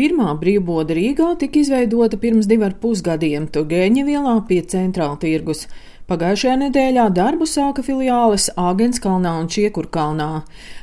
Pirmā brīvboda Rīgā tika izveidota pirms divu ar pusgadiem Tugēņa vielā pie centrāla tirgus. Pagājušajā nedēļā darbu sāka filiāles Āgenskalnā un Čiekurkalnā.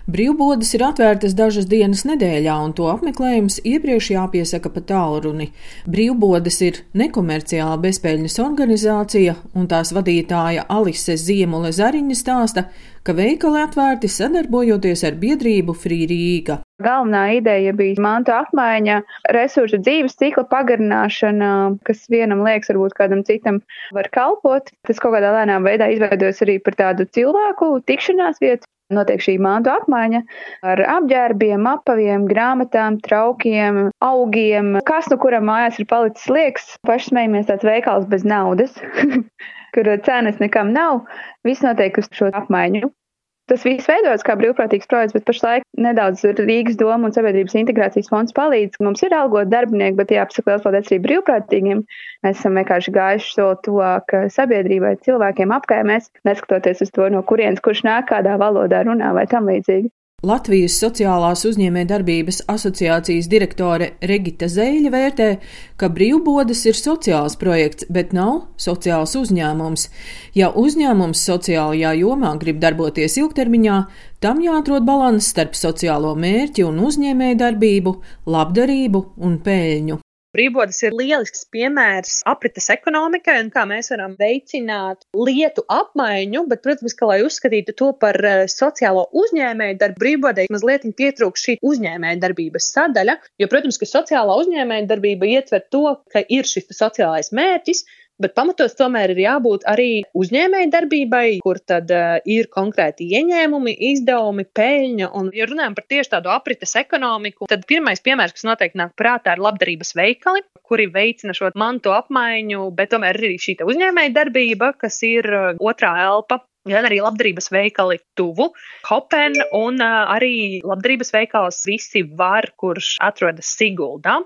Brīvbodas ir atvērtas dažas dienas nedēļā, un to apmeklējums iepriekš jāpiesaka pa tālruni. Brīvbodas ir nekomerciāla bezpēļņas organizācija, un tās vadītāja Alise Ziemule Zariņa stāsta, ka veikali atvērti sadarbojoties ar biedrību Frī Rīga. Galvenā ideja bija mantu apmaiņa, resursu dzīves cikla pagarināšana, kas vienam liekas, varbūt kādam citam var kalpot. Tas kaut kādā lēnā veidā izveidojas arī par tādu cilvēku tikšanās vietu. Notiek šī mantu apmaiņa ar apģērbiem, apaviem, grāmatām, traukiem, augiem. Kas no kuram mājās ir palicis liekas, paši smējamies tāds veikals bez naudas, kur cenas nekam nav. Viss notiek uz šo apmaiņu. Tas viss veidojas kā brīvprātīgs projekts, bet pašlaik nedaudz Rīgas doma un sabiedrības integrācijas fonds palīdz. Mums ir algot darbinieki, bet jāpasaka liels paldies arī brīvprātīgiem. Mēs esam vienkārši gājuši soli tuvāk sabiedrībai, cilvēkiem apkaimēs, neskatoties uz to, no kurienes kurš nāk, kādā valodā runā vai tam līdzīgi. Latvijas Sociālās uzņēmējdarbības asociācijas direktore Regita Zeļa vērtē, ka brīvbodas ir sociāls projekts, bet nav sociāls uzņēmums. Ja uzņēmums sociālajā jomā grib darboties ilgtermiņā, tam jāatrod balans starp sociālo mērķi un uzņēmējdarbību, labdarību un peļņu. Brīvbodas ir lielisks piemērs aprites ekonomikai un kā mēs varam veicināt lietu apmaiņu, bet, protams, ka, lai uzskatītu to par eh, sociālo uzņēmēju darbu, brīvbodai mazliet pietrūkst šī uzņēmēja darbības sadaļa, jo, protams, ka sociālā uzņēmēja darbība ietver to, ka ir šis sociālais mērķis, Bet pamatos tomēr ir jābūt arī uzņēmēji darbībai, kur tad uh, ir konkrēti ieņēmumi, izdevumi, peļņa. Un, ja runājam par tieši tādu aprites ekonomiku, tad pirmais piemērs, kas noteikti nāk prātā, ir labdarības veikali, kuri veicina šo mantu apmaiņu, bet tomēr ir arī šī uzņēmēja darbība, kas ir uh, otrā elpa gan arī labdarības veikali tuvu, Hopen un uh, arī labdarības veikals visi var, kurš atrodas Siguldā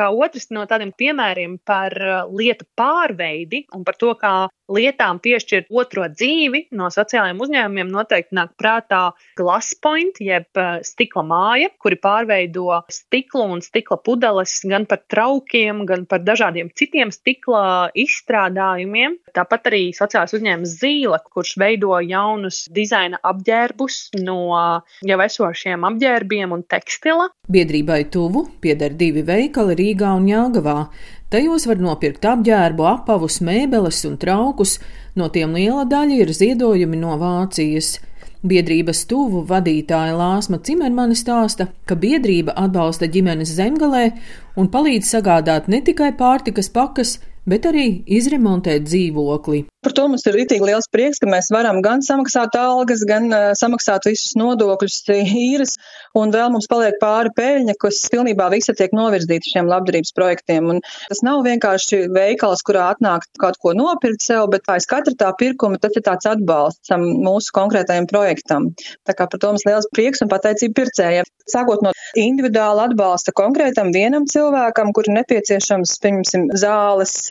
kā otrs no tādiem piemēriem par uh, lietu pārveidi un par to, kā lietām piešķirt otro dzīvi no sociālajiem uzņēmumiem, noteikti nāk prātā Glasspoint, jeb uh, stikla māja, kuri pārveido stiklu un stikla pudeles gan par traukiem, gan par dažādiem citiem stikla izstrādājumiem. Tāpat arī sociālais uzņēmums Zīle, kurš veido jaunus dizaina apģērbus no jau esošiem apģērbiem un tekstila. Biedrībai tuvu pieder divi veikali Rīgā un Jāgavā. Tajos var nopirkt apģērbu, apavus, mēbeles un traukus, no tiem liela daļa ir ziedojumi no Vācijas. Biedrības tuvu vadītāja Lāsma Cimermane stāsta, ka biedrība atbalsta ģimenes zemgalē un palīdz sagādāt ne tikai pārtikas pakas, bet arī izremontēt dzīvokli. Par to mums ir rītīgi liels prieks, ka mēs varam gan samaksāt algas, gan uh, samaksāt visus nodokļus, īres, un vēl mums paliek pāri peļņa, kas pilnībā visa tiek novirzīta šiem labdarības projektiem. Un tas nav vienkārši veikals, kurā atnāk kaut ko nopirkt sev, bet aiz katra tā pirkuma tas ir tāds atbalsts mūsu konkrētajam projektam. Tā kā par to mums liels prieks un pateicība pircējiem. Sākot no individuāla atbalsta konkrētam vienam cilvēkam, kur ir nepieciešams, pieņemsim, zāles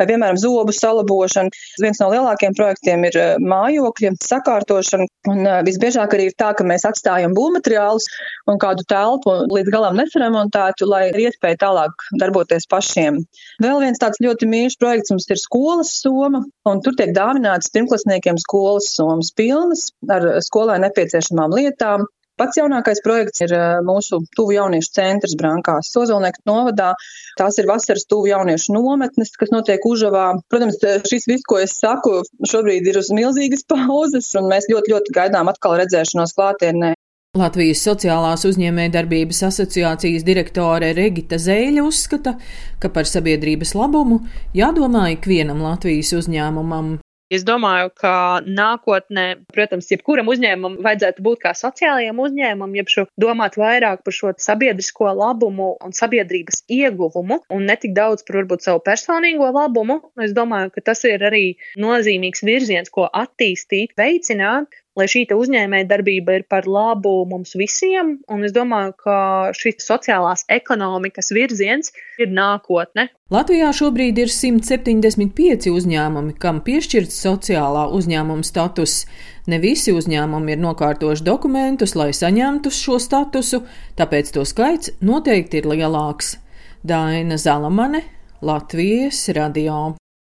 vai, piemēram, zobu salabošana. Viens no lielākajiem projektiem ir eh, mājokļa sakārtošana. Un eh, visbiežāk arī ir tā, ka mēs atstājam būvmateriālus un kādu telpu līdz galam nesaremontētu, lai ir iespēja tālāk darboties pašiem. Vēl viens tāds ļoti mīļš projekts mums ir skolas soma, un tur tiek dāvināts pirmklasniekiem skolas somas pilnas ar skolai nepieciešamām lietām. Pats jaunākais projekts ir eh, mūsu tuvu jauniešu centrs Brankās, Sozolnieku novadā. Tās ir vasaras tuvu jauniešu nometnes, kas notiek Užavā. Protams, eh, šis viss, ko es saku, šobrīd ir uz milzīgas pauzes, un mēs ļoti, ļoti gaidām atkal redzēšanos klātienē. Latvijas Sociālās uzņēmējdarbības asociācijas direktore Regita Zēļa uzskata, ka par sabiedrības labumu jādomā ikvienam Latvijas uzņēmumam. Es domāju, ka nākotnē, protams, jebkuram uzņēmumam vajadzētu būt kā sociālajiem uzņēmumam, jeb šo domāt vairāk par šo sabiedrisko labumu un sabiedrības ieguvumu, un ne tik daudz par varbūt savu personīgo labumu. Es domāju, ka tas ir arī nozīmīgs virziens, ko attīstīt, veicināt, lai šī uzņēmēja darbība ir par labu mums visiem. Un es domāju, ka šis sociālās ekonomikas virziens ir nākotne. Latvijā šobrīd ir 175 uzņēmumi, kam piešķirts sociālā uzņēmuma status. Ne visi uzņēmumi ir nokārtojuši dokumentus, lai saņemtu šo statusu, tāpēc to skaits noteikti ir lielāks. Daina Zalamane, Latvijas radio.